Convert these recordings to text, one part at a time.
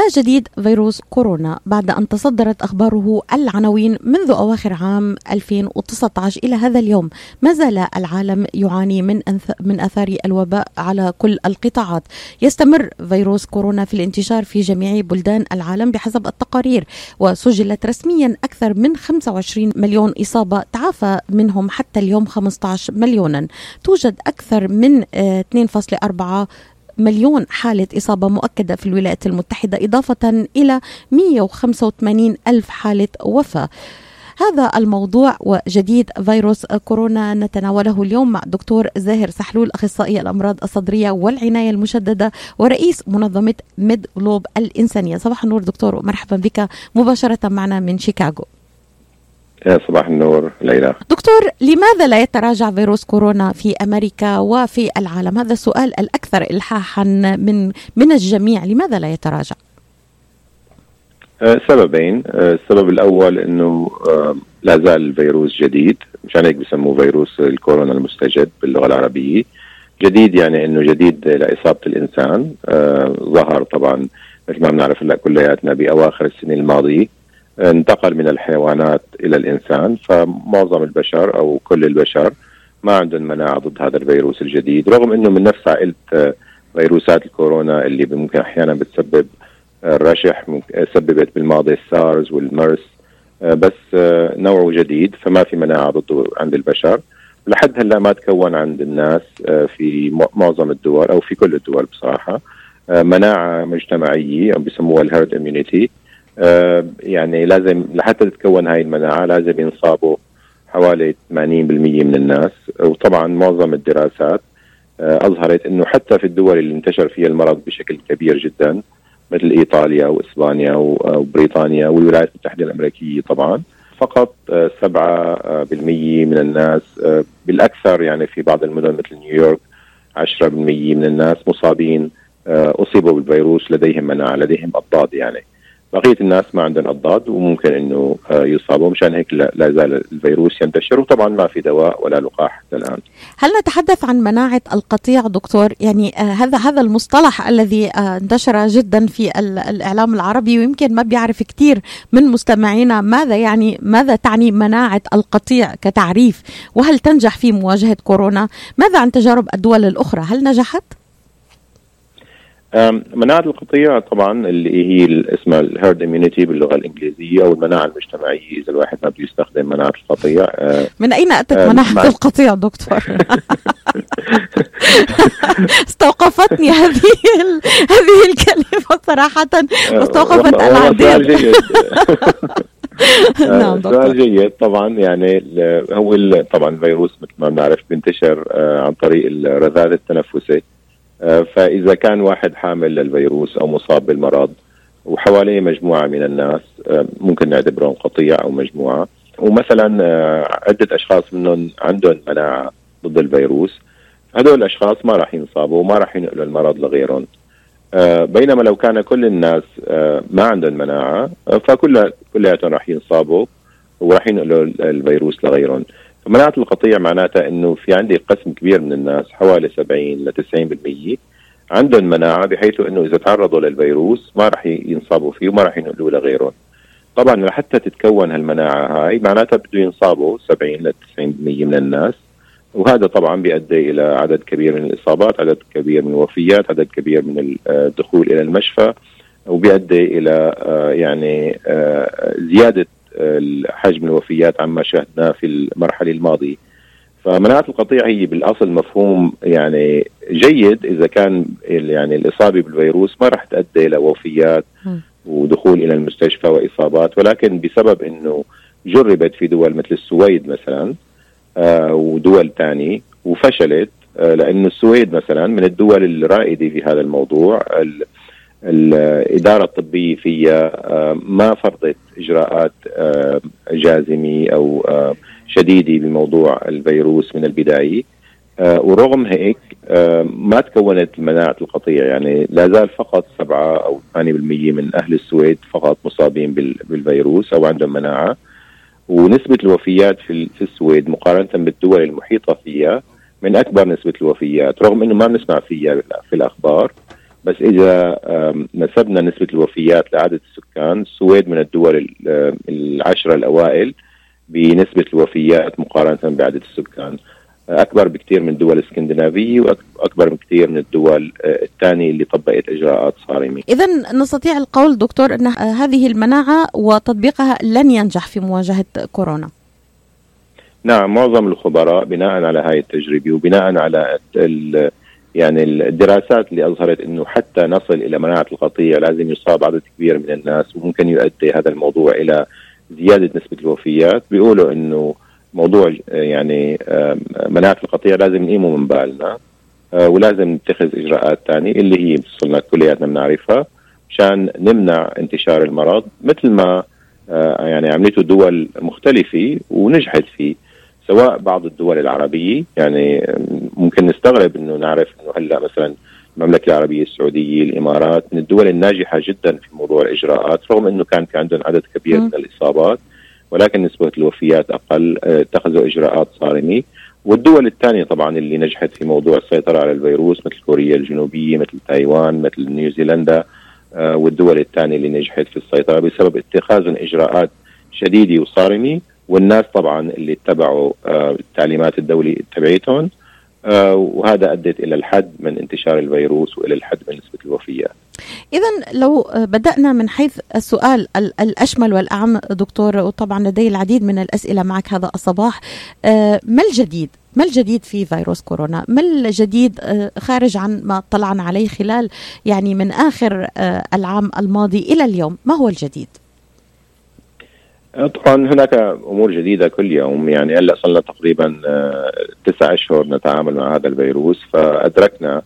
ما جديد فيروس كورونا بعد أن تصدرت أخباره العناوين منذ أواخر عام 2019 إلى هذا اليوم. ما زال العالم يعاني من من آثار الوباء على كل القطاعات. يستمر فيروس كورونا في الانتشار في جميع بلدان العالم بحسب التقارير وسجلت رسميا أكثر من 25 مليون إصابة تعافى منهم حتى اليوم 15 مليونا. توجد أكثر من 2.4 آه، مليون حالة إصابة مؤكدة في الولايات المتحدة إضافة إلى 185 ألف حالة وفاة. هذا الموضوع وجديد فيروس كورونا نتناوله اليوم مع دكتور زاهر سحلول أخصائي الأمراض الصدرية والعناية المشددة ورئيس منظمة ميد جلوب الإنسانية. صباح النور دكتور ومرحبا بك مباشرة معنا من شيكاغو. يا صباح النور ليلى. دكتور لماذا لا يتراجع فيروس كورونا في أمريكا وفي العالم؟ هذا السؤال الأكثر الحاحا من من الجميع. لماذا لا يتراجع؟ أه سببين. أه السبب الأول إنه أه لا زال الفيروس جديد. مشان هيك بسموه فيروس الكورونا المستجد باللغة العربية. جديد يعني إنه جديد لإصابة الإنسان. ظهر طبعا مثل ما بنعرف هلأ كلياتنا بأواخر السنة الماضية. انتقل من الحيوانات إلى الإنسان فمعظم البشر أو كل البشر ما عندهم مناعة ضد هذا الفيروس الجديد رغم إنه من نفس عائلة آه، فيروسات الكورونا اللي ممكن أحيانا بتسبب الرشح سببت بالماضي السارز والمرس آه، بس آه، نوعه جديد فما في مناعة ضده عند البشر. لحد هلأ ما تكون عند الناس في معظم الدول أو في كل الدول بصراحة مناعة مجتمعية أو بسموها ال herd immunity آه، يعني لازم لحتى تتكون هاي المناعة لازم ينصابوا حوالي 80% من الناس. وطبعا معظم الدراسات آه، أظهرت أنه حتى في الدول اللي انتشر فيها المرض بشكل كبير جدا مثل إيطاليا وإسبانيا وبريطانيا والولايات المتحدة الأمريكية طبعا فقط 7% آه، من الناس بالأكثر يعني في بعض المدن مثل نيويورك 10% من الناس مصابين أصيبوا بالفيروس لديهم مناعة لديهم أضداد يعني. بقية الناس ما عندهم أضداد وممكن إنه آه، يصابوا مشان هيك لا زال الفيروس ينتشر وطبعا ما في دواء ولا لقاح حتى الآن. هل نتحدث عن مناعة القطيع دكتور؟ يعني آه هذا هذا المصطلح الذي آه انتشر جدا في الإعلام العربي ويمكن ما بيعرف كثير من مستمعينا ماذا يعني ماذا تعني مناعة القطيع كتعريف؟ وهل تنجح في مواجهة كورونا؟ ماذا عن تجارب الدول الأخرى؟ هل نجحت؟ مناعة القطيع طبعا اللي هي اسمها الهيرد اميونيتي باللغة الإنجليزية أو المناعة المجتمعية إذا الواحد ما بده يستخدم مناعة القطيع أه، من أين أتت مناعة القطيع دكتور؟ استوقفتني هذه هذه الكلمة صراحة. أه، واستوقفت العديد نعم دكتور. سؤال جيد طبعا يعني هو طبعا الفيروس مثل ما بنعرف بينتشر أه، عن طريق الرذاذ التنفسي. فإذا كان واحد حامل للفيروس أو مصاب بالمرض وحواليه مجموعة من الناس آه، ممكن نعتبرهم قطيع أو مجموعة. ومثلا آه، عدة أشخاص منهم عندهم مناعة ضد الفيروس. هدول الأشخاص ما راح ينصابوا وما راح ينقلوا المرض لغيرهم. بينما لو كان كل الناس ما عندهم مناعة فكل كلياتهم راح ينصابوا وراح ينقلوا الفيروس لغيرهم. مناعة القطيع معناتها إنه في عندي قسم كبير من الناس حوالي 70 ل 90% عندهم مناعة بحيث إنه إذا تعرضوا للفيروس ما راح ينصابوا فيه وما راح ينقلوه لغيرهم. طبعا لحتى تتكون هالمناعة هاي معناتها بده ينصابوا 70 ل 90% من الناس وهذا طبعا بيؤدي إلى عدد كبير من الإصابات، عدد كبير من الوفيات، عدد كبير من الدخول إلى المشفى وبيؤدي إلى آه، يعني آه، زيادة حجم الوفيات عما شاهدناه في المرحلة الماضية. فمناعة القطيع هي بالأصل مفهوم يعني جيد. إذا كان يعني الإصابة بالفيروس ما راح تؤدي إلى وفيات ودخول إلى المستشفى وإصابات. ولكن بسبب إنه جربت في دول مثل السويد مثلا آه ودول ثانية وفشلت آه لأنه السويد مثلا من الدول الرائدة في هذا الموضوع الإدارة الطبية فيها آه، ما فرضت إجراءات آه، جازمة أو آه، شديدة بموضوع الفيروس من البداية. ورغم هيك ما تكونت مناعة القطيع. يعني لا زال فقط 7 أو 8% من أهل السويد فقط مصابين بالفيروس أو عندهم مناعة. ونسبة الوفيات في السويد مقارنة بالدول المحيطة فيها من أكبر نسبة الوفيات رغم أنه ما بنسمع فيها في الأخبار. بس إذا نسبنا نسبة الوفيات لعدد السكان السويد من الدول العشرة الأوائل بنسبة الوفيات مقارنة بعدد السكان أكبر بكثير من الدول الإسكندنافية وأكبر بكثير من الدول آه، الثانية اللي طبقت إجراءات صارمة. إذا نستطيع القول دكتور أن هذه المناعة وتطبيقها لن ينجح في مواجهة كورونا. نعم معظم الخبراء بناء على هاي التجربة وبناء على يعني الدراسات اللي أظهرت إنه حتى نصل إلى مناعة القطيع لازم يصاب عدد كبير من الناس وممكن يؤدي هذا الموضوع إلى زيادة نسبة الوفيات. بيقولوا إنه موضوع يعني مناعة القطيع لازم نقيمه من بالنا آه، ولازم نتخذ إجراءات ثانية اللي هي صرنا كلياتنا بنعرفها مشان نمنع انتشار المرض مثل ما آه، يعني عملته دول مختلفة ونجحت فيه سواء بعض الدول العربية يعني ممكن نستغرب إنه نعرف إنه هلأ مثلا المملكة العربية السعودية الإمارات من الدول الناجحة جدا في موضوع الإجراءات رغم إنه كان في عندهم عدد كبير من الإصابات ولكن نسبة الوفيات أقل آه، اتخذوا إجراءات صارمة. والدول الثانية طبعا اللي نجحت في موضوع السيطرة على الفيروس مثل كوريا الجنوبية مثل تايوان مثل نيوزيلندا آه، والدول الثانية اللي نجحت في السيطرة بسبب اتخاذهم إجراءات شديدة وصارمة. والناس طبعا اللي اتبعوا آه، التعليمات الدولي تبعيتهم وهذا أدت إلى الحد من انتشار الفيروس وإلى الحد من نسبة الوفيات. اذا لو بدأنا من حيث السؤال الأشمل والأعم دكتور وطبعا لدي العديد من الأسئلة معك هذا الصباح آه، ما الجديد؟ ما الجديد في فيروس كورونا؟ ما الجديد خارج عن ما طلعنا عليه خلال يعني من آخر العام الماضي إلى اليوم؟ ما هو الجديد؟ طبعا هناك أمور جديدة كل يوم. يعني هلا صرنا تقريبا آه، تسع أشهر نتعامل مع هذا الفيروس فأدركنا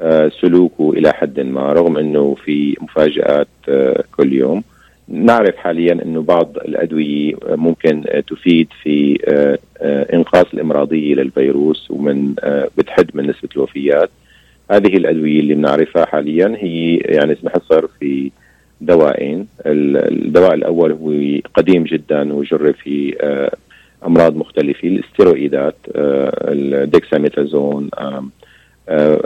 آه، سلوكه إلى حد ما رغم إنه في مفاجآت آه، كل يوم. نعرف حاليا إنه بعض الأدوية ممكن تفيد في إنقاص الإمراضية للفيروس ومن بتحد من نسبة الوفيات. هذه الأدوية اللي بنعرفها حاليا هي يعني تنحصر في دوائين. الدواء الأول هو قديم جدا وجرب في آه، أمراض مختلفة الاستيرويدات آه، الديكساميتازون آه،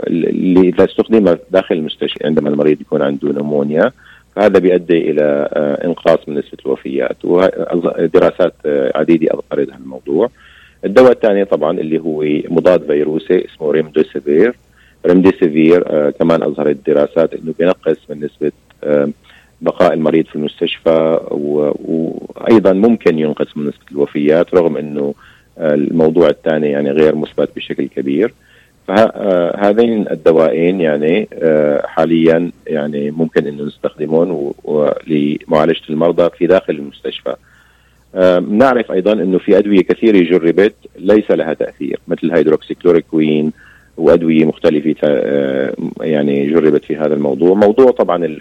اللي اذا داخل المستشفى عندما المريض يكون عنده نمونيا. فهذا بيؤدي إلى انقاص من نسبه الوفيات ودراسات عديدة أظهرت هذا الموضوع الدواء الثاني طبعا اللي هو مضاد فيروسي اسمه ريمدوسيفير ريمديسيفير كمان أظهرت دراسات إنه بينقص من نسبة بقاء المريض في المستشفى وأيضا ممكن ينقص من نسبة الوفيات رغم إنه الموضوع الثاني يعني غير مثبت بشكل كبير فهذين الدوائين يعني حاليا يعني ممكن إنه نستخدمهم لمعالجة المرضى في داخل المستشفى. نعرف أيضا إنه في أدوية كثيرة جربت ليس لها تأثير مثل هيدروكسيكلوريكوين وأدوية مختلفة آه، يعني جربت في هذا الموضوع، موضوع طبعا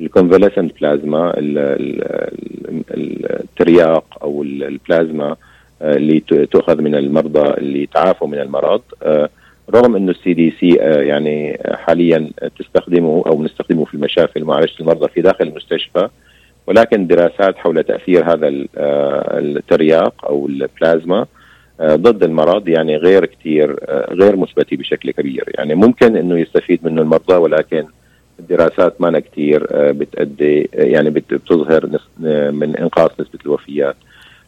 ال convalescent plasma الترياق أو البلازما آه، اللي تؤخذ من المرضى اللي تعافوا من المرض. آه، رغم إنه ال CDC يعني حاليا تستخدمه أو نستخدمه في المشافي لمعالجه المرضى في داخل المستشفى ولكن دراسات حول تأثير هذا آه، الترياق أو البلازما ضد المرض يعني غير كثير غير مثبتة بشكل كبير. يعني ممكن إنه يستفيد منه المرضى ولكن الدراسات ما كثير آه، بتأدي آه، يعني بتظهر آه، من إنقاص نسبة الوفيات.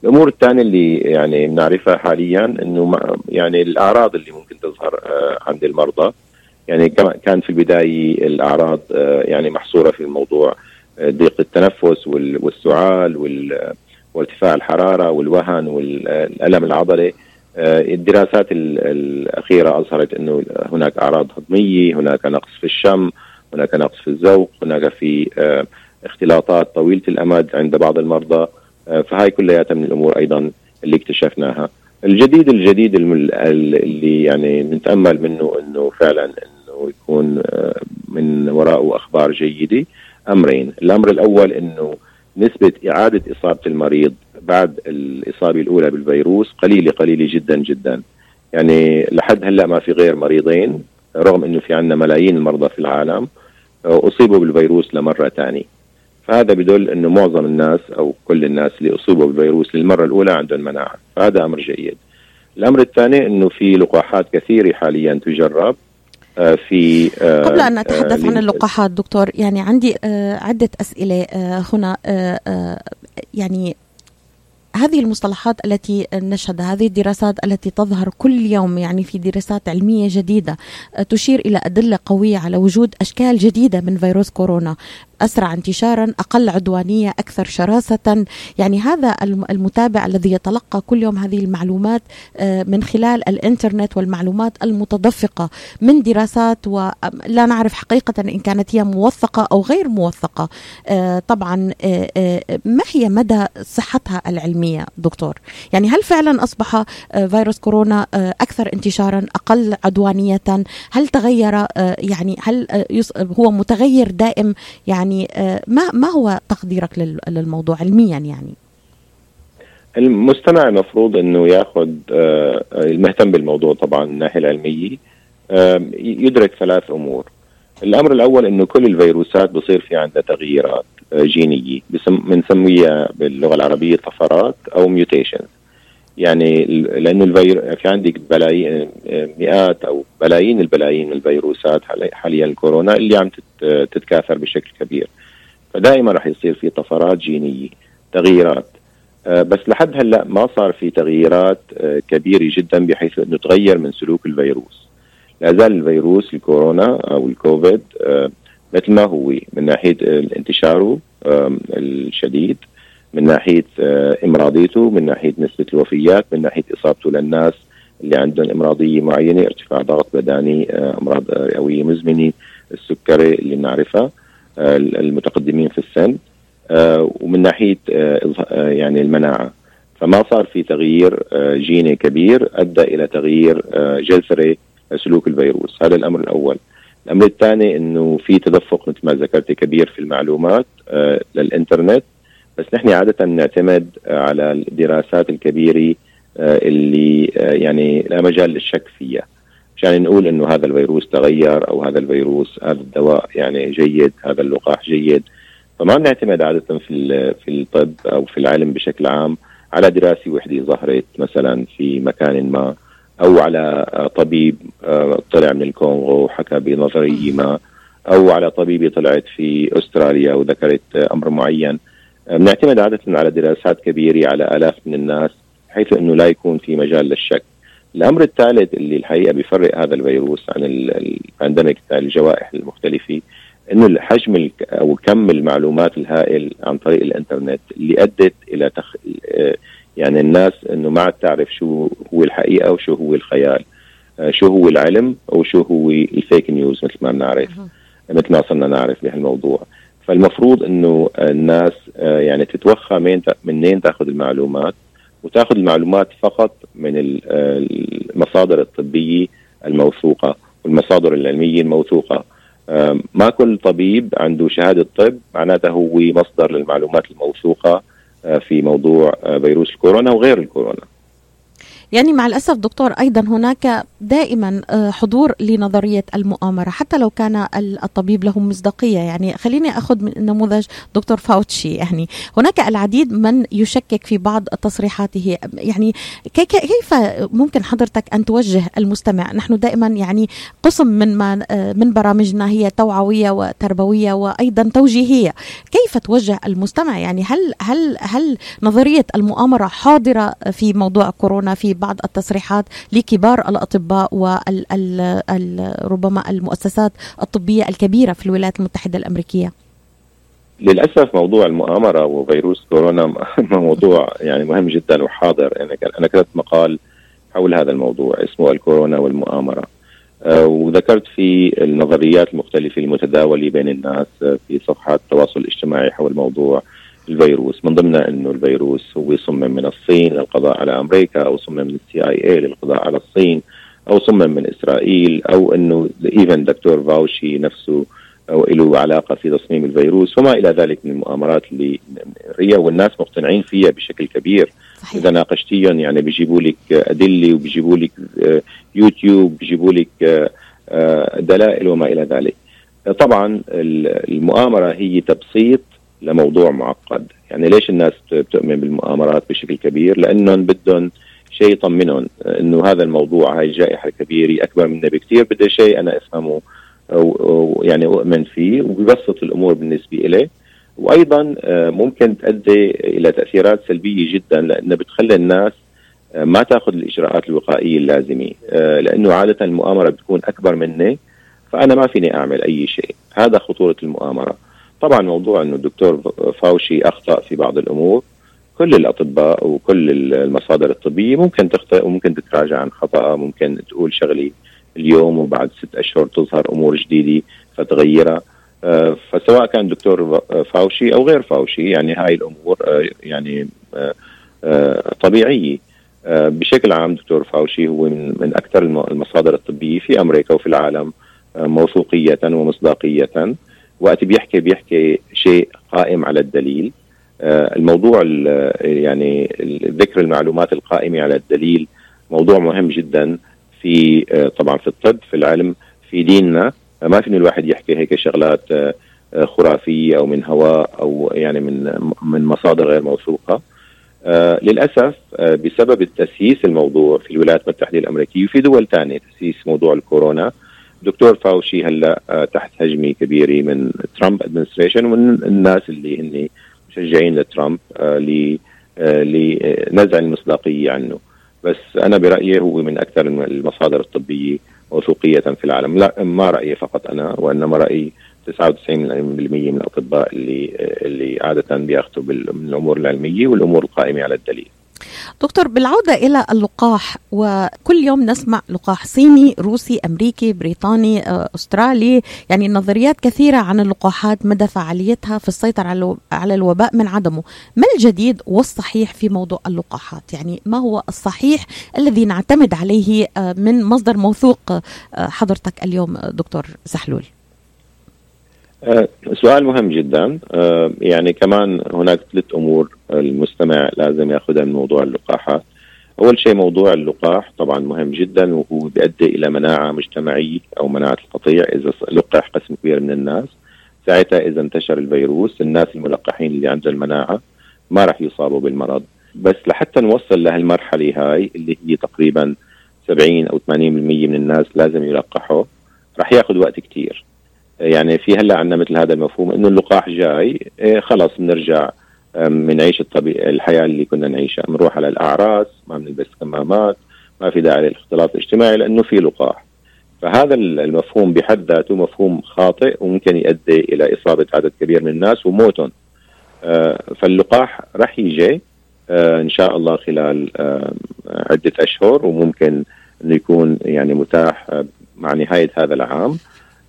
الأمور الثانية اللي يعني بنعرفها حاليا إنه يعني الأعراض اللي ممكن تظهر عند المرضى يعني كان في البداية الأعراض يعني محصورة في الموضوع ضيق التنفس والسعال وارتفاع الحرارة والوهن والألم العضلي الدراسات الأخيرة أظهرت إنه هناك أعراض هضمية هناك نقص في الشم هناك نقص في الذوق هناك في آه، اختلاطات طويلة الأمد عند بعض المرضى آه، فهاي كلياتها من الأمور أيضا اللي اكتشفناها. الجديد الجديد اللي يعني نتأمل منه إنه فعلا إنه يكون آه، من وراءه أخبار جيدة. أمرين الأمر الأول إنه نسبة إعادة إصابة المريض بعد الإصابة الأولى بالفيروس قليلة قليلة جدا جدا. يعني لحد هلأ ما في غير مريضين رغم إنه في عندنا ملايين المرضى في العالم. أصيبوا بالفيروس لمرة ثانية فهذا بدل إنه معظم الناس أو كل الناس اللي أصيبوا بالفيروس للمرة الأولى عندهم مناعة. فهذا أمر جيد. الأمر الثاني إنه في لقاحات كثيرة حاليا تجرب في قبل أن نتحدث عن اللقاحات دكتور يعني عندي عدة أسئلة هنا يعني هذه المصطلحات التي نشهدها هذه الدراسات التي تظهر كل يوم يعني في دراسات علمية جديدة تشير إلى أدلة قوية على وجود أشكال جديدة من فيروس كورونا. أسرع انتشارا أقل عدوانية أكثر شراسة. يعني هذا المتابع الذي يتلقى كل يوم هذه المعلومات آه، من خلال الإنترنت والمعلومات المتدفقة من دراسات ولا نعرف حقيقة إن كانت هي موثقة أو غير موثقة. آه، طبعا آه، ما هي مدى صحتها العلمية دكتور؟ يعني هل فعلا أصبح فيروس كورونا أكثر انتشارا أقل عدوانية؟ هل تغير يعني هل هو متغير دائم؟ يعني يعني آه، ما ما هو تقديرك للموضوع علميا يعني؟ المستمع المفروض إنه ياخذ آه، المهتم بالموضوع طبعا من الناحية العلمية آه، يدرك ثلاث أمور. الأمر الأول إنه كل الفيروسات بصير في عندها تغييرات جينية بنسميها باللغة العربية طفرات أو mutations. يعني لأنه الفير في عندك بلايين مئات أو بلايين البلايين من الفيروسات حاليا الكورونا اللي عم تتكاثر بشكل كبير. فدائما راح يصير في طفرات جينية تغييرات. آه، بس لحد هلأ ما صار في تغييرات آه، كبيرة جدا بحيث إنه تغير من سلوك الفيروس. لا زال الفيروس الكورونا أو الكوفيد آه، مثل ما هو من ناحية انتشاره الشديد. من ناحية إمراضيته من ناحية نسبة الوفيات من ناحية إصابته للناس اللي عندهم إمراضية معينة ارتفاع ضغط بدني أمراض رئويه مزمنة السكري اللي بنعرفها آه، المتقدمين في السن آه، ومن ناحية آه، يعني المناعة. فما صار في تغيير جيني كبير أدى إلى تغيير جذري سلوك الفيروس. هذا الأمر الأول. الأمر الثاني إنه في تدفق مثل ما ذكرت كبير في المعلومات للإنترنت. بس نحن عادة نعتمد على الدراسات الكبيرة اللي يعني لا مجال للشك فيها. عشان نقول إنه هذا الفيروس تغير أو هذا الفيروس هذا الدواء يعني جيد هذا اللقاح جيد. فما بنعتمد عادة في في الطب أو في العلم بشكل عام على دراسة وحدة ظهرت مثلا في مكان ما أو على طبيب آه، طلع من الكونغو وحكى بنظرية ما أو على طبيبة طلعت في أستراليا وذكرت أمر معين. آه، بنعتمد عادة على دراسات كبيرة على آلاف من الناس بحيث إنه لا يكون في مجال للشك. الأمر الثالث اللي الحقيقة بيفرق هذا الفيروس عن ال pandemic الجوائح المختلفة إنه الحجم أو كم المعلومات الهائل عن طريق الإنترنت اللي أدت إلى تخ... يعني الناس إنه ما عاد تعرف شو هو الحقيقة وشو هو الخيال شو هو العلم وشو هو ال fake news مثل ما بنعرف مثل ما صرنا نعرف بهالموضوع. فالمفروض إنه الناس يعني تتوخى من منين تأخذ المعلومات وتأخذ المعلومات فقط من المصادر الطبية الموثوقة والمصادر العلمية الموثوقة. ما كل طبيب عنده شهادة طب معناته هو مصدر للمعلومات الموثوقة آه، في موضوع آه، فيروس الكورونا وغير الكورونا. يعني مع الأسف دكتور أيضا هناك دائما آه، حضور لنظرية المؤامرة حتى لو كان الطبيب له مصداقية. يعني خليني أخذ من نموذج دكتور فاوتشي. يعني هناك العديد من يشكك في بعض تصريحاته. يعني كيف ممكن حضرتك أن توجه المستمع؟ نحن دائما يعني قسم من ما آه، من برامجنا هي توعوية وتربوية وأيضا توجيهية. كيف توجه المستمع؟ يعني هل هل هل نظرية المؤامرة حاضرة في موضوع كورونا في بعض التصريحات لكبار الأطباء وربما المؤسسات الطبية الكبيرة في الولايات المتحدة الأمريكية. للأسف موضوع المؤامرة وفيروس كورونا موضوع يعني مهم جدا وحاضر. أنا كتبت مقال حول هذا الموضوع اسمه الكورونا والمؤامرة. أه وذكرت في النظريات المختلفة المتداولة بين الناس في صفحات التواصل الاجتماعي حول موضوع الفيروس. من ضمنها إنه الفيروس هو صمم من الصين للقضاء على أمريكا أو صمم من السي آي اي للقضاء على الصين أو صمم من إسرائيل أو إنه ايفن دكتور فاوشي نفسه أو له علاقة في تصميم الفيروس وما إلى ذلك من المؤامرات اللي ريا والناس مقتنعين فيها بشكل كبير. صحيح. إذا ناقشتيهم يعني بيجيبوا لك أدلة وبيجيبوا لك آه، يوتيوب بيجيبوا لك آه، آه، دلائل وما إلى ذلك. طبعا المؤامرة هي تبسيط لموضوع معقد. يعني ليش الناس بتؤمن بالمؤامرات بشكل كبير؟ لأنهم بدهم شيء يطمنهم إنه هذا الموضوع هاي الجائحة الكبيرة أكبر منا بكثير بده شيء أنا أفهمه أو يعني اؤمن فيه وبيبسط الأمور بالنسبة إليه وأيضا ممكن تؤدي إلى تأثيرات سلبية جدا لانها بتخلي الناس ما تأخذ الإجراءات الوقائية اللازمة لأنه عادة المؤامرة بتكون أكبر مني فأنا ما فيني أعمل أي شيء. هذا خطورة المؤامرة. طبعا موضوع إنه الدكتور فاوشي أخطأ في بعض الأمور. كل الأطباء وكل المصادر الطبية ممكن تخطئ وممكن تتراجع عن خطأ ممكن تقول شغلي اليوم وبعد ست أشهر تظهر أمور جديدة فتغيرها. فسواء كان دكتور فاوشي أو غير فاوشي يعني هاي الأمور يعني طبيعية. بشكل عام دكتور فاوشي هو من من أكثر المصادر الطبية في أمريكا وفي العالم موثوقية ومصداقية. وقت بيحكي بيحكي شيء قائم على الدليل. آه، الموضوع يعني ذكر المعلومات القائمة على الدليل موضوع مهم جدا في آه، طبعا في الطب في العلم في ديننا. ما فيني الواحد يحكي هيك شغلات آه، خرافية أو من هواء أو يعني من من مصادر غير موثوقة. للأسف بسبب التسييس الموضوع في الولايات المتحدة الأمريكية وفي دول ثانية تسييس موضوع الكورونا دكتور فاوشي هلا تحت هجمة كبيرة من ترامب administration ومن الناس اللي هن مشجعين لترامب آه، آه، لنزع المصداقية عنه. بس أنا برأيي هو من أكثر المصادر الطبية موثوقية في العالم. لا ما رأيي فقط أنا وإنما راي 99% من الأطباء اللي اللي عادة بياخذوا من الأمور العلمية والأمور القائمة على الدليل. دكتور بالعودة إلى اللقاح وكل يوم نسمع لقاح صيني روسي أمريكي بريطاني آه، أسترالي يعني نظريات كثيرة عن اللقاحات مدى فعاليتها في السيطرة على الوباء من عدمه. ما الجديد والصحيح في موضوع اللقاحات؟ يعني ما هو الصحيح الذي نعتمد عليه آه، من مصدر موثوق آه، حضرتك اليوم دكتور زحلول سؤال مهم جدا. آه، يعني كمان هناك ثلاث أمور المستمع لازم ياخذها من موضوع اللقاحات أول شيء موضوع اللقاح طبعا مهم جدا وهو بيؤدي إلى مناعة مجتمعية أو مناعة القطيع إذا لقح قسم كبير من الناس. ساعتها إذا انتشر الفيروس الناس الملقحين اللي عندهم المناعة ما راح يصابوا بالمرض. بس لحتى نوصل لهالمرحلة هاي اللي هي تقريبا 70 أو 80% من الناس لازم يلقحوا راح ياخذ وقت كثير يعني في هلا عندنا مثل هذا المفهوم إنه اللقاح جاي إيه خلص بنرجع بنعيش الحياة اللي كنا نعيشها بنروح على الأعراس ما بنلبس كمامات ما في داعي للاختلاط الاجتماعي لأنه في لقاح. فهذا المفهوم بحد ذاته مفهوم خاطئ وممكن يؤدي إلى إصابة عدد كبير من الناس وموتهم. آه، فاللقاح رح يجي آه، إن شاء الله خلال عدة أشهر وممكن إنه يكون يعني متاح مع نهاية هذا العام.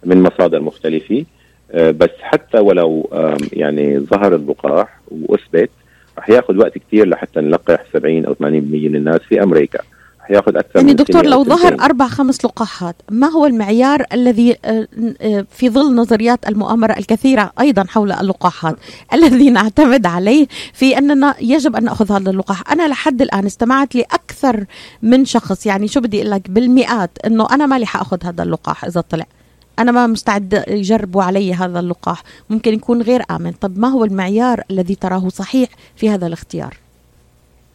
من مصادر مختلفة آه، بس حتى ولو يعني ظهر اللقاح وأثبت رح ياخذ وقت كثير لحتى نلقح 70 أو 80% من الناس في أمريكا. رح ياخذ أكثر يعني من دكتور لو ظهر أربع خمس لقاحات ما هو المعيار الذي آه، آه، في ظل نظريات المؤامرة الكثيرة أيضا حول اللقاحات الذي نعتمد عليه في أننا يجب أن نأخذ هذا اللقاح؟ أنا لحد الآن استمعت لأكثر من شخص يعني شو بدي أقول لك بالمئات إنه أنا مالي حأخذ هذا اللقاح إذا طلع. أنا ما مستعد يجربوا علي هذا اللقاح. ممكن يكون غير آمن. طب ما هو المعيار الذي تراه صحيح في هذا الاختيار؟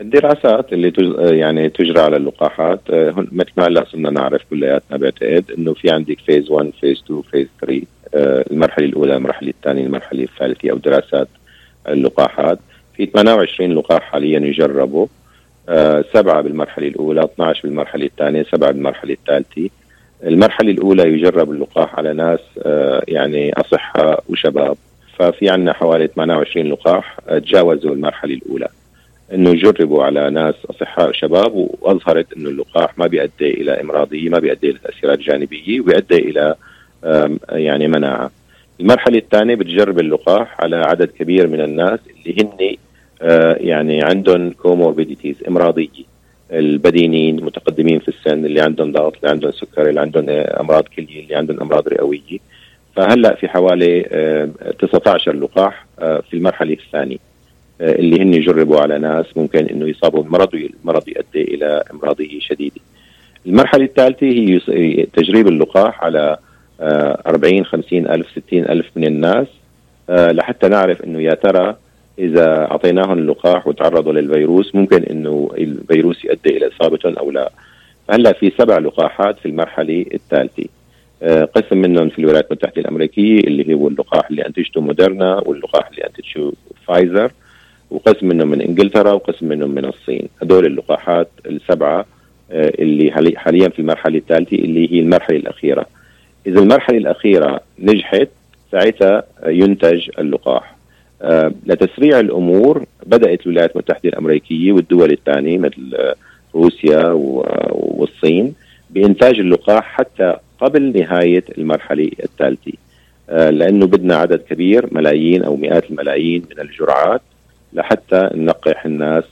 الدراسات اللي تج... يعني تجرى على اللقاحات آه، مثل ما هلا صرنا نعرف كلياتنا بعتقد إنه في عندك phase 1 phase 2 phase 3 المرحلة الأولى المرحلة الثانية المرحلة الثالثة أو دراسات اللقاحات. في 28 لقاح حاليا يجربوا آه، سبعة بالمرحلة الأولى 12 بالمرحلة الثانية سبعة بالمرحلة الثالثة. المرحلة الأولى يجرب اللقاح على ناس آه، يعني أصحاء وشباب. ففي عندنا حوالي 28 لقاح آه، تجاوزوا المرحلة الأولى. إنه يجربوا على ناس أصحاء وشباب وأظهرت إنه اللقاح ما بيؤدي إلى إمراضية ما بيؤدي إلى تأثيرات جانبية وبيؤدي إلى يعني مناعة. المرحلة الثانية بتجرب اللقاح على عدد كبير من الناس اللي هن آه، يعني عندهم comorbidities إمراضية. البدينين المتقدمين في السن اللي عندهم ضغط اللي عندهم سكري اللي عندهم أمراض كلية اللي عندهم أمراض رئوية فهلأ في حوالي 19 آه، لقاح آه، في المرحلة الثانية آه، اللي هن يجربوا على ناس ممكن إنه يصابوا بالمرض والمرض يؤدي إلى أمراضه شديدة. المرحلة الثالثة هي تجريب اللقاح على 40 50 ألف 60 ألف من الناس لحتى نعرف إنه يا ترى إذا اعطيناهم اللقاح وتعرضوا للفيروس ممكن إنه الفيروس يؤدي إلى اصابتهم أو لا. هلأ في سبع لقاحات في المرحلة الثالثة. آه، قسم منهم في الولايات المتحدة الأمريكية اللي هو اللقاح اللي أنتجته موديرنا واللقاح اللي أنتجته فايزر وقسم منهم من إنجلترا وقسم منهم من الصين. هدول اللقاحات السبعة آه، اللي حاليا في المرحلة الثالثة اللي هي المرحلة الأخيرة. إذا المرحلة الأخيرة نجحت ساعتها ينتج اللقاح. لتسريع الأمور بدأت الولايات المتحدة الأمريكية والدول الثانية مثل آه، روسيا والصين بإنتاج اللقاح حتى قبل نهاية المرحلة الثالثة. لأنه بدنا عدد كبير ملايين أو مئات الملايين من الجرعات لحتى نلقح الناس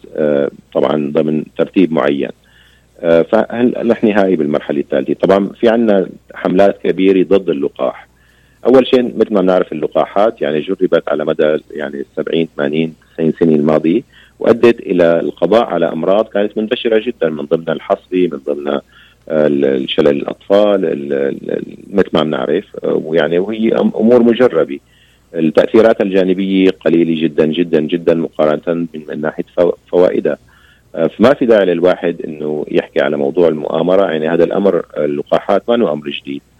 طبعا ضمن ترتيب معين. آه، فنحن هاي بالمرحلة الثالثة؟ طبعا في عندنا حملات كبيرة ضد اللقاح. أول شيء مثل ما بنعرف اللقاحات يعني جربت على مدى يعني 70 80 90 سنة الماضيه وأدت إلى القضاء على أمراض كانت منتشرة جدا من ضمنها الحصبه من ضمنها الشلل الأطفال مثل ما بنعرف ويعني وهي أمور مجربة. التأثيرات الجانبية قليلة جدا جدا جدا مقارنة من ناحية فوائدها. آه، فما في داعي للواحد إنه يحكي على موضوع المؤامرة يعني هذا الأمر اللقاحات ما هو أمر جديد. آه،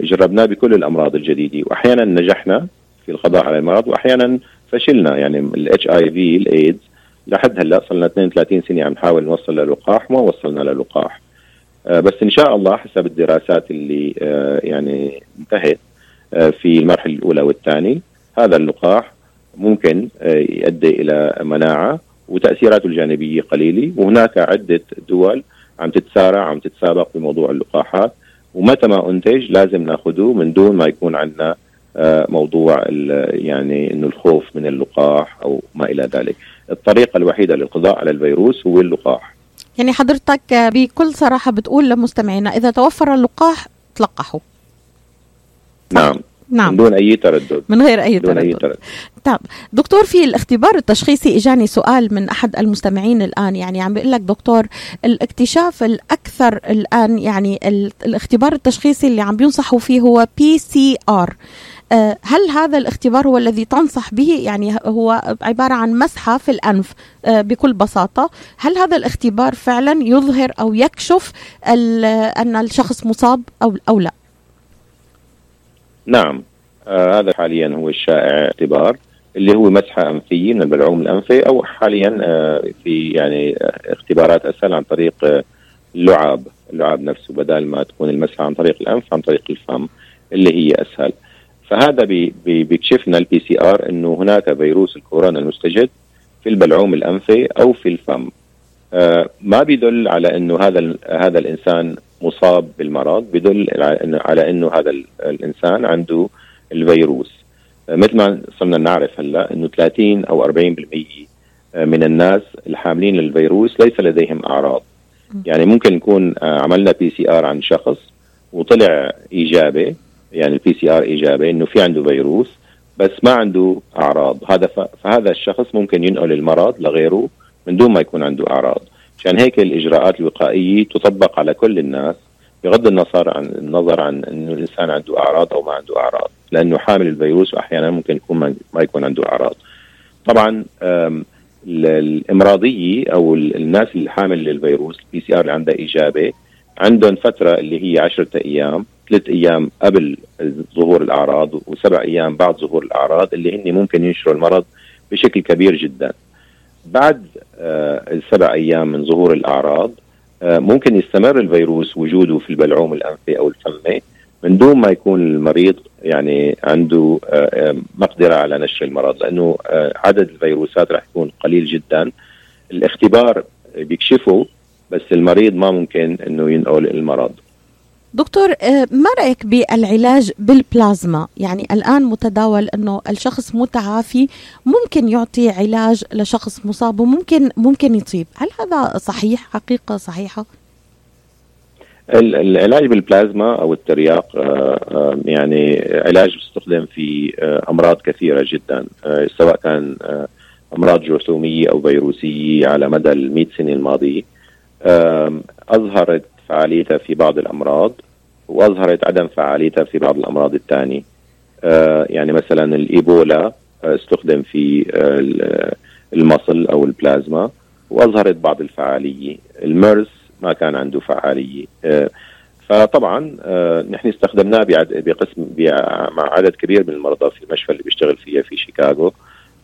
جربناه بكل الأمراض الجديدة. واحيانا نجحنا في القضاء على المرض واحيانا فشلنا. يعني ال HIV الايدز لحد هلأ صرنا 32 سنة عم نحاول نوصل للقاح وما وصلنا للقاح آه، بس إن شاء الله حسب الدراسات اللي يعني انتهت في المرحلة الأولى والثانية هذا اللقاح ممكن يؤدي إلى مناعة وتأثيراته الجانبية قليلة. وهناك عدة دول عم تتسارع عم تتسابق بموضوع اللقاحات. ومتى ما أنتج لازم ناخذه من دون ما يكون عندنا آه، موضوع يعني إنه الخوف من اللقاح أو ما إلى ذلك. الطريقة الوحيدة للقضاء على الفيروس هو اللقاح. يعني حضرتك بكل صراحة بتقول لمستمعينا إذا توفر اللقاح تلقحوا. نعم نعم. من دون أي تردد. من غير أي تردد, أي تردد. طب دكتور في الاختبار التشخيصي إجاني سؤال من أحد المستمعين الآن. يعني عم بيقول لك دكتور الاكتشاف الأكثر الآن يعني الاختبار التشخيصي اللي عم بينصحوا فيه هو PCR هل هذا الاختبار هو الذي تنصح به؟ يعني هو عبارة عن مسحة في الأنف آه، بكل بساطة. هل هذا الاختبار فعلا يظهر أو يكشف أن الشخص مصاب أو, أو لا؟ نعم. آه هذا حاليا هو الشائع اعتبار اللي هو مسحه انفيه من البلعوم الأنفي أو حاليا آه في يعني آه اختبارات أسهل عن طريق آه اللعاب اللعاب نفسه بدل ما تكون المسحه عن طريق الأنف عن طريق الفم اللي هي أسهل. فهذا بي بي بيكشفنا ال PCR إنه هناك فيروس الكورونا المستجد في البلعوم الأنفي أو في الفم. ما بيدل على إنه هذا هذا الإنسان مصاب بالمرض بدل على انه هذا الإنسان عنده الفيروس. آه، مثل ما صرنا نعرف هلأ إنه 30 أو 40% آه، من الناس الحاملين للفيروس ليس لديهم أعراض. يعني ممكن نكون آه، عملنا PCR عن شخص وطلع إيجابي يعني ال PCR إيجابي إنه في عنده فيروس بس ما عنده أعراض. هذا فهذا الشخص ممكن ينقل المرض لغيره من دون ما يكون عنده أعراض. عشان هيك الإجراءات الوقائية تطبق على كل الناس بغض النظر عن النظر عن إنه الإنسان عنده أعراض أو ما عنده أعراض. لأنه حامل الفيروس وأحيانا ممكن يكون ما يكون عنده أعراض. طبعا الإمراضية أو الناس اللي حامل للفيروس ال PCR اللي عندها إيجابي عندهم فترة اللي هي 10 أيام ثلاث أيام قبل ظهور الأعراض وسبع أيام بعد ظهور الأعراض اللي هن ممكن ينشروا المرض بشكل كبير جدا. بعد آه، السبع أيام من ظهور الأعراض آه، ممكن يستمر الفيروس وجوده في البلعوم الأنفي أو الفمي من دون ما يكون المريض يعني عنده آه، مقدرة على نشر المرض لأنه عدد الفيروسات راح يكون قليل جدا. الاختبار بيكشفه بس المريض ما ممكن إنه ينقل المرض. دكتور آه، ما رأيك بالعلاج بالبلازما؟ يعني الآن متداول إنه الشخص متعافي ممكن يعطي علاج لشخص مصاب وممكن ممكن يصيب هل هذا صحيح؟ حقيقة صحيحة؟ العلاج بالبلازما أو الترياق آه، آه، يعني علاج بيستخدم في أمراض كثيرة جدا سواء كان أمراض جرثومية أو فيروسية على مدى ال 100 سنة الماضية. أظهرت فعاليتها في بعض الأمراض وأظهرت عدم فعاليتها في بعض الأمراض الثانية آه يعني مثلا الإيبولا استخدم في المصل أو البلازما وأظهرت بعض الفعالية. الميرس ما كان عنده فعالية. فطبعا نحن استخدمناه بقسم مع عدد كبير من المرضى في المشفى اللي بيشتغل فيها في شيكاغو.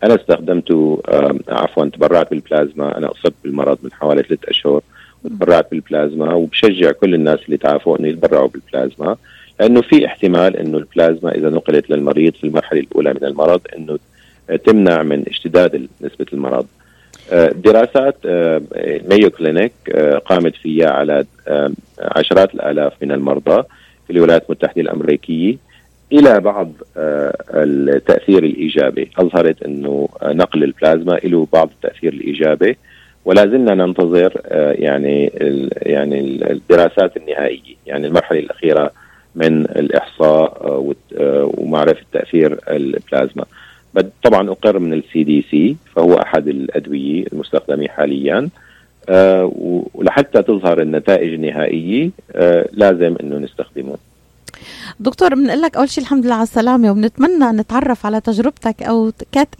أنا استخدمته عفوا تبرعت بالبلازما. أنا أصبت بالمرض من حوالي ثلاث أشهر. وتبرعت بالبلازما وبشجع كل الناس اللي تعافوا إنه يتبرعوا بالبلازما لأنه في احتمال إنه البلازما إذا نقلت للمريض في المرحلة الأولى من المرض إنه تمنع من اشتداد نسبة المرض. دراسات مايو كلينيك قامت فيها على عشرات الآلاف من المرضى في الولايات المتحدة الأمريكية إلى بعض التأثير الإيجابي، أظهرت إنه نقل البلازما له بعض التأثير الإيجابي ولا زلنا ننتظر يعني يعني الدراسات النهائية، يعني المرحلة الأخيرة من الإحصاء ومعرفة تأثير البلازما. طبعا أقر من ال CDC فهو أحد الأدوية المستخدمة حاليا ولحتى تظهر النتائج النهائية لازم إنه نستخدمه. دكتور بنقول لك أول شيء الحمد لله على السلامة وبنتمنى نتعرف على تجربتك أو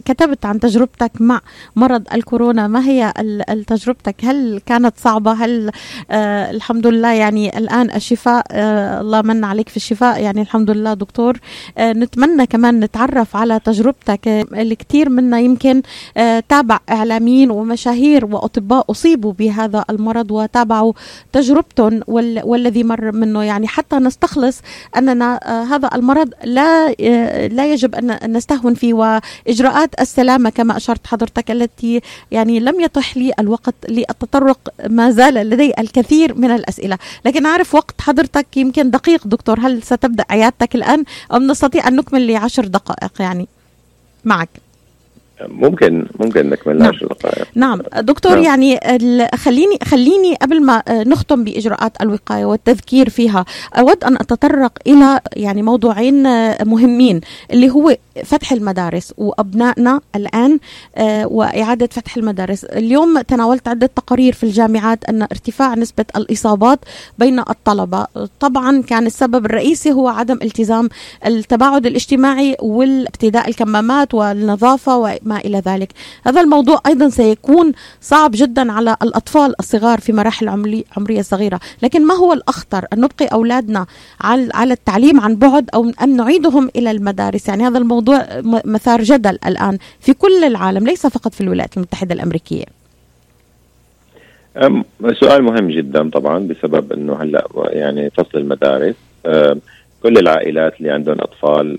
كتبت عن تجربتك مع مرض الكورونا. ما هي تجربتك؟ هل كانت صعبة؟ هل آه الحمد لله يعني الآن الشفاء آه الله من عليك في الشفاء يعني الحمد لله دكتور. آه نتمنى كمان نتعرف على تجربتك. آه الكثير منا يمكن آه تابع إعلاميين ومشاهير وأطباء أصيبوا بهذا المرض وتابعوا تجربتهم وال والذي مر منه. يعني حتى نستخلص أننا هذا المرض لا لا يجب أن نستهون فيه وإجراءات السلامة كما أشرت حضرتك التي يعني لم يتح لي الوقت للتطرق ما زال لدي الكثير من الأسئلة. لكن أعرف وقت حضرتك يمكن دقيق دكتور. هل ستبدأ عيادتك الآن أم نستطيع أن نكمل لعشر دقائق؟ يعني معك. ممكن ممكن نكمل نعم. دقائق نعم دكتور نعم. يعني خليني خليني قبل ما نختم بإجراءات الوقاية والتذكير فيها أود أن أتطرق إلى يعني موضوعين مهمين اللي هو فتح المدارس وأبنائنا الآن وإعادة فتح المدارس اليوم تناولت عدة تقارير في الجامعات أن ارتفاع نسبة الإصابات بين الطلبة طبعا كان السبب الرئيسي هو عدم التزام التباعد الاجتماعي والابتداء الكمامات والنظافة وما إلى ذلك. هذا الموضوع أيضا سيكون صعب جدا على الأطفال الصغار في مراحل عمرية صغيرة. لكن ما هو الأخطر؟ أن نبقي أولادنا على التعليم عن بعد أو أن نعيدهم إلى المدارس؟ يعني هذا الموضوع مثار جدل الآن في كل العالم ليس فقط في الولايات المتحدة الأمريكية. سؤال مهم جدا طبعا بسبب إنه هلأ يعني فصل المدارس. كل العائلات اللي عندهم أطفال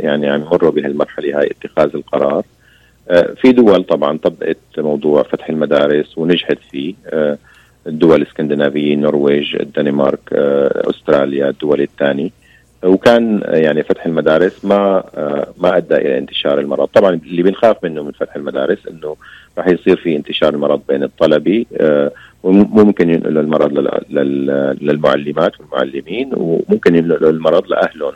يعني عم يمروا بهالمرحلة هاي اتخاذ القرار. في دول طبعا طبقت موضوع فتح المدارس ونجحت فيه. الدول الإسكندنافية النرويج الدنمارك أستراليا الدول الثانية. وكان يعني فتح المدارس ما ما أدى إلى انتشار المرض، طبعا اللي بنخاف منه من فتح المدارس إنه راح يصير في انتشار المرض بين الطلبة وممكن ينقلوا المرض للمعلمات والمعلمين وممكن ينقلوا المرض لأهلهم.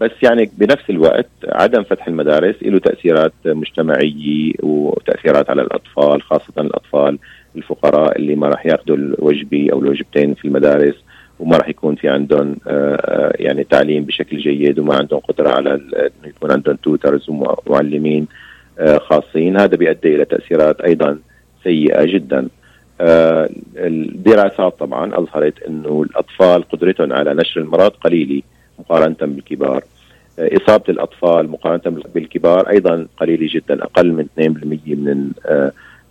بس يعني بنفس الوقت عدم فتح المدارس له تأثيرات مجتمعية وتأثيرات على الأطفال خاصة الأطفال الفقراء اللي ما راح ياخذوا الوجبة أو الوجبتين في المدارس وما راح يكون في عندهم يعني تعليم بشكل جيد وما عندهم قدرة على إنه يكون عندهم توترز ومعلمين خاصين. هذا بيؤدي إلى تأثيرات أيضا سيئة جدا. الدراسات طبعا أظهرت إنه الأطفال قدرتهم على نشر المرض قليلة. مقارنة بالكبار. إصابة الأطفال مقارنة بالكبار أيضا قليلة جدا أقل من 2%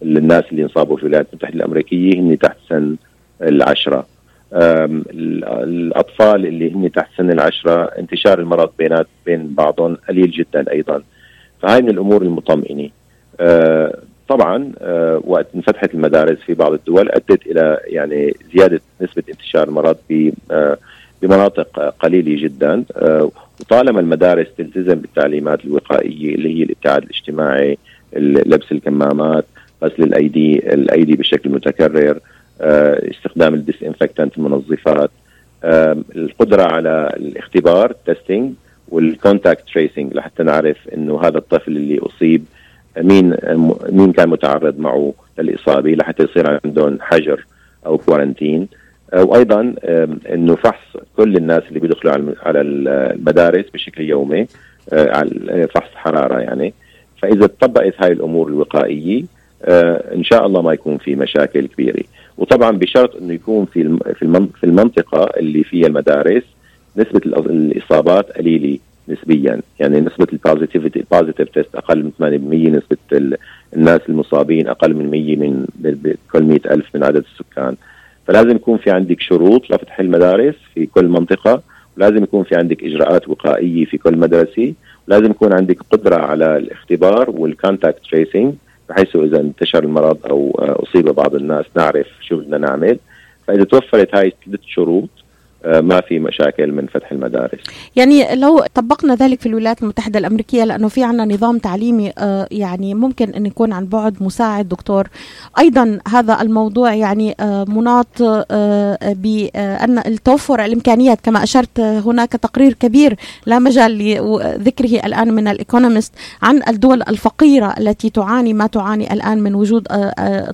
من الناس اللي انصابوا في الولايات المتحدة الأمريكية هن تحت سن العشرة. الأطفال اللي هن تحت سن العشرة انتشار المرض بينات بين بعضهم قليل جدا أيضا. فهاي من الأمور المطمئنة. طبعا وقت انفتحت المدارس في بعض الدول أدت إلى يعني زيادة نسبة انتشار المرض بمناطق قليلة جدا. وطالما المدارس تلتزم بالتعليمات الوقائية اللي هي الابتعاد الاجتماعي لبس الكمامات غسل الأيدي الأيدي بشكل متكرر استخدام ال disinfectant المنظفات القدرة على الاختبار testing وال contact tracing لحتى نعرف إنه هذا الطفل اللي أصيب مين مين كان متعرض معه للإصابة لحتى يصير عندهم حجر أو quarantine وأيضا إنه فحص كل الناس اللي بيدخلوا على المدارس بشكل يومي على فحص حرارة يعني. فإذا طبقت هاي الأمور الوقائية إن شاء الله ما يكون في مشاكل كبيرة. وطبعا بشرط إنه يكون في في المنطقة اللي فيها المدارس نسبة الإصابات قليلة نسبيا. يعني نسبة ال positivity ال positive test أقل من 8% نسبة الناس المصابين أقل من 100 من كل 100 ألف من عدد السكان. فلازم يكون في عندك شروط لفتح المدارس في كل منطقة ولازم يكون في عندك إجراءات وقائية في كل مدرسة ولازم يكون عندك قدرة على الاختبار وال contact tracing بحيث إذا انتشر المرض أو أصيب بعض الناس نعرف شو بدنا نعمل. فإذا توفرت هاي الثلاث شروط آه، ما في مشاكل من فتح المدارس. يعني لو طبقنا ذلك في الولايات المتحدة الأمريكية لأنه في عنا نظام تعليمي آه، يعني ممكن أن يكون عن بعد مساعد دكتور. أيضا هذا الموضوع يعني آه، مناط بأن التوفر الإمكانيات كما أشرت هناك تقرير كبير لا مجال لذكره الآن من الإيكونومست عن الدول الفقيرة التي تعاني ما تعاني الآن من وجود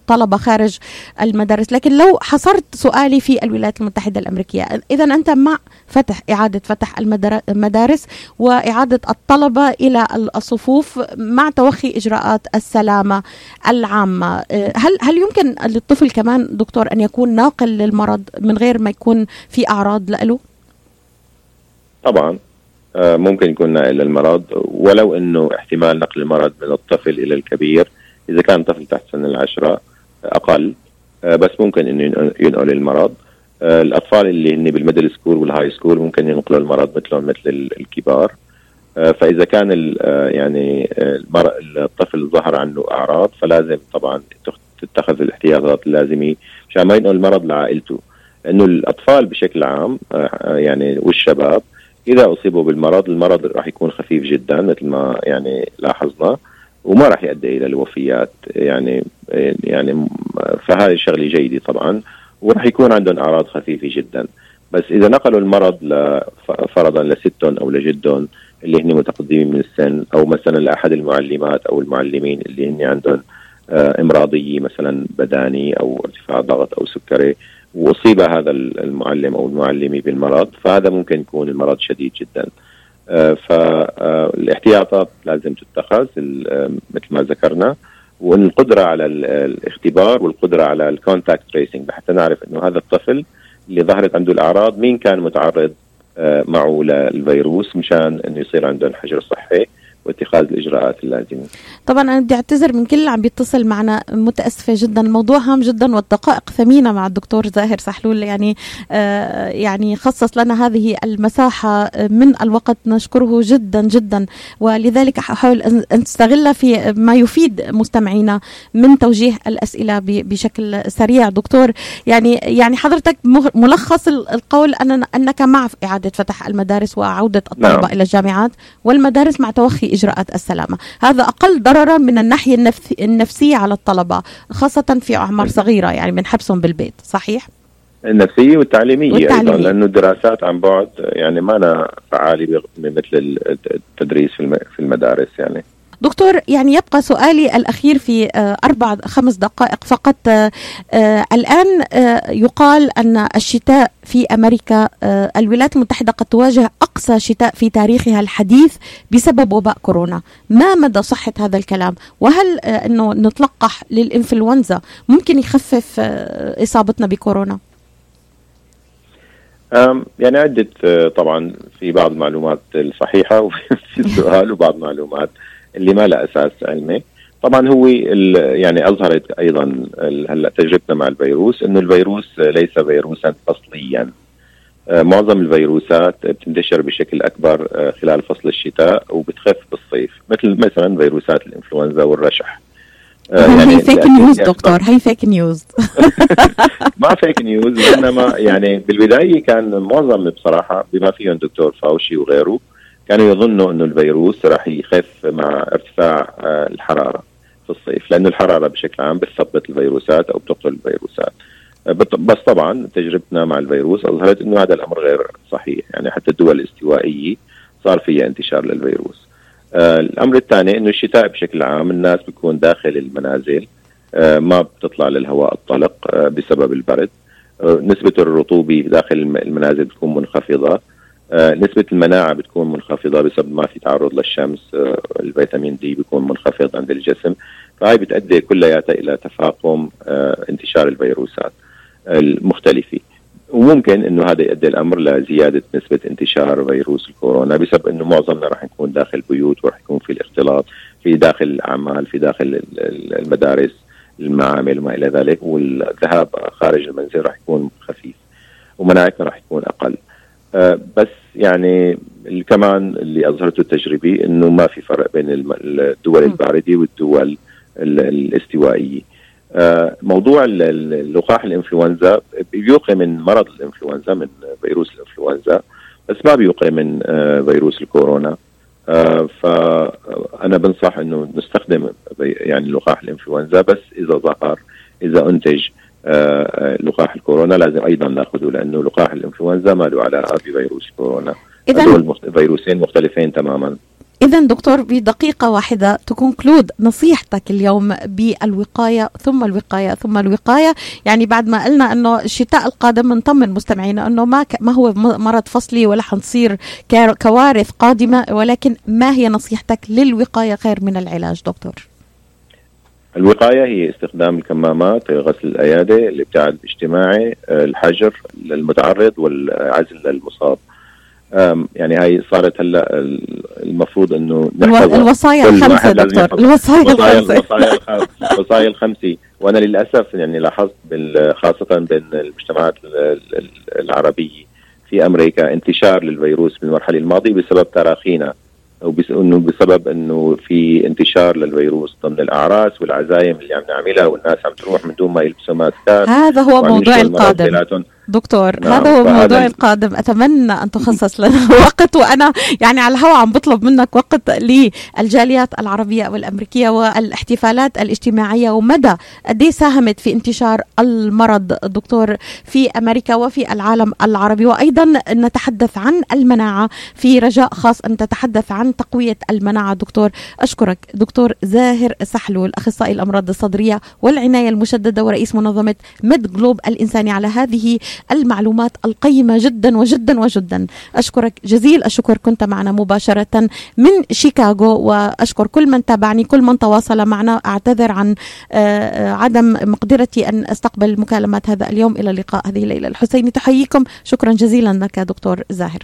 طلبة خارج المدارس. لكن لو حصرت سؤالي في الولايات المتحدة الأمريكية إذا أنت مع فتح إعادة فتح المدارس وإعادة الطلبة إلى الصفوف مع توخي إجراءات السلامة العامة. هل هل يمكن للطفل كمان دكتور أن يكون ناقل للمرض من غير ما يكون في أعراض له؟ طبعا. آه، ممكن يكون ناقل للمرض ولو إنه احتمال نقل المرض من الطفل إلى الكبير إذا كان طفل تحت سن العشرة أقل. آه، بس ممكن إنه ينقل المرض. آه، الأطفال اللي هن بال middle school وال high school ممكن ينقلوا المرض مثلهم مثل الكبار. آه، فإذا كان آه، يعني الطفل ظهر عنه أعراض فلازم طبعا تتخذ الاحتياطات اللازمة مشان ما ينقل المرض لعائلته. لأنه الأطفال بشكل عام يعني والشباب إذا أصيبوا بالمرض المرض راح يكون خفيف جدا مثل ما يعني لاحظنا وما راح يؤدي إلى الوفيات يعني يعني فهذه شغلة جيدة طبعا. وراح يكون عندهم أعراض خفيفة جدا. بس إذا نقلوا المرض فرضا لستهم أو لجدهم اللي هن متقدمين من السن أو مثلا لأحد المعلمات أو المعلمين اللي هن عندهم آه، إمراضية مثلا بداني أو ارتفاع ضغط أو سكري وأصيب هذا المعلم أو المعلمة بالمرض فهذا ممكن يكون المرض شديد جدا. آه، فالاحتياطات لازم تتخذ مثل ما ذكرنا. والقدرة على الاختبار والقدرة على ال contact tracing حتى نعرف إنه هذا الطفل اللي ظهرت عنده الأعراض مين كان متعرض آه، معه للفيروس مشان إنه يصير عنده حجر صحي. واتخاذ الإجراءات اللازمة. طبعا أنا بدي أعتذر من كل اللي عم بيتصل معنا متأسفة جدا. الموضوع هام جدا والدقائق ثمينة مع الدكتور زاهر سحلول. يعني آه يعني خصص لنا هذه المساحة من الوقت. نشكره جدا جدا. ولذلك أحاول ان استغلها في ما يفيد مستمعينا من توجيه الأسئلة بشكل سريع. دكتور يعني يعني حضرتك ملخص القول أن أنك مع إعادة فتح المدارس وعودة الطلبة نعم. إلى الجامعات والمدارس مع توخي إجراءات السلامة هذا أقل ضررا من الناحية النفسية على الطلبة خاصة في أعمار صغيرة يعني بنحبسهم بالبيت صحيح؟ النفسية والتعليمية, والتعليمية. أيضا لأنه الدراسات عن بعد يعني ما أنا فعالة مثل التدريس في المدارس يعني دكتور يعني يبقى سؤالي الأخير في آه، أربع خمس دقائق فقط آه، آه، الآن يقال أن الشتاء في أمريكا الولايات المتحدة قد تواجه أقصى شتاء في تاريخها الحديث بسبب وباء كورونا. ما مدى صحة هذا الكلام؟ وهل أنه نتلقح للإنفلونزا ممكن يخفف إصابتنا بكورونا؟ يعني عدة طبعا في بعض المعلومات الصحيحة وفي السؤال وبعض المعلومات اللي ما لها أساس علمي. طبعا هو يعني أظهرت أيضا هلأ تجربتنا مع الفيروس إنه الفيروس ليس فيروسا فصليا آه، معظم الفيروسات بتنتشر بشكل أكبر آه، خلال فصل الشتاء وبتخف بالصيف مثل مثلا فيروسات الإنفلونزا والرشح. آه، يعني هي فيك نيوز دكتور؟ هي فيك نيوز ما فيك نيوز إنما يعني بالبداية كان معظم بصراحة بما فيهم دكتور فاوشي وغيره كانوا يظنوا إنه الفيروس راح يخف مع ارتفاع آه، الحرارة في الصيف لأنه الحرارة بشكل عام بتثبط الفيروسات أو بتقتل الفيروسات. آه، بس طبعا تجربتنا مع الفيروس أظهرت إنه هذا الأمر غير صحيح. يعني حتى الدول الاستوائية صار فيها انتشار للفيروس. آه الأمر الثاني إنه الشتاء بشكل عام الناس بتكون داخل المنازل آه ما بتطلع للهواء الطلق آه بسبب البرد. نسبة الرطوبة داخل المنازل بتكون منخفضة. آه، نسبة المناعة بتكون منخفضة بسبب ما في تعرض للشمس الفيتامين دي بيكون منخفض عند الجسم فهي بتؤدي كلياتها إلى تفاقم انتشار الفيروسات. المختلفة وممكن إنه هذا يؤدي الأمر لزيادة نسبة انتشار فيروس الكورونا بسبب إنه معظمنا راح نكون داخل بيوت وراح يكون في الاختلاط في داخل الأعمال في داخل المدارس المعامل وما إلى ذلك والذهاب خارج المنزل راح يكون خفيف ومناعتنا راح تكون أقل. آه، بس يعني كمان اللي أظهرته التجربه إنه ما في فرق بين الدول الباردة والدول الاستوائية. موضوع اللقاح الإنفلونزا بيوقي من مرض الإنفلونزا من فيروس الإنفلونزا بس ما بيوقي من آه، فيروس الكورونا. فأنا بنصح إنه نستخدم يعني لقاح الإنفلونزا بس إذا ظهر إذا أنتج آه، لقاح الكورونا لازم أيضا نأخذه لأنه لقاح الإنفلونزا ما له علاقة بفيروس كورونا. اذا فيروسين مختلفين تماما. إذا دكتور بدقيقة واحدة تكونكلود نصيحتك اليوم بالوقاية ثم الوقاية ثم الوقاية يعني بعد ما قلنا أنه الشتاء القادم نطمن مستمعينا أنه ما ما هو مرض فصلي ولا حنصير كوارث قادمة ولكن ما هي نصيحتك للوقاية خير من العلاج دكتور؟ الوقاية هي استخدام الكمامات غسل الأيادي الابتعاد الاجتماعي الحجر للمتعرض والعزل للمصاب يعني هاي صارت هلا المفروض إنه الوصايا الخمسة دكتور. الوصايا الخمسة. الوصايا الخمسة. وأنا للأسف يعني لاحظت خاصة بين المجتمعات العربية في أمريكا انتشار للفيروس بالمرحلة الماضية بسبب تراخينا إنه بسبب إنه في انتشار للفيروس ضمن الأعراس والعزايم اللي عم نعملها والناس عم تروح من دون ما يلبسوا ماسكات. هذا هو موضوع القادم. دكتور نعم هذا هو الموضوع القادم. أتمنى أن تخصص لنا وقت وأنا يعني على الهواء عم بطلب منك وقت للجاليات العربية والأمريكية والاحتفالات الاجتماعية ومدى قد إيه ساهمت في انتشار المرض دكتور في أمريكا وفي العالم العربي. وأيضا نتحدث عن المناعة في رجاء خاص أن تتحدث عن تقوية المناعة. دكتور أشكرك. دكتور زاهر سحلول أخصائي الأمراض الصدرية والعناية المشددة ورئيس منظمة ميد جلوب الإنساني على هذه المعلومات القيمة جدا وجدا وجدا. أشكرك جزيل. الشكر كنت معنا مباشرة من شيكاغو وأشكر كل من تابعني كل من تواصل معنا. أعتذر عن آه، آه، عدم مقدرتي أن أستقبل مكالمات هذا اليوم. إلى اللقاء. هذه الليلة الحسيني. تحييكم. شكرا جزيلا لك دكتور زاهر.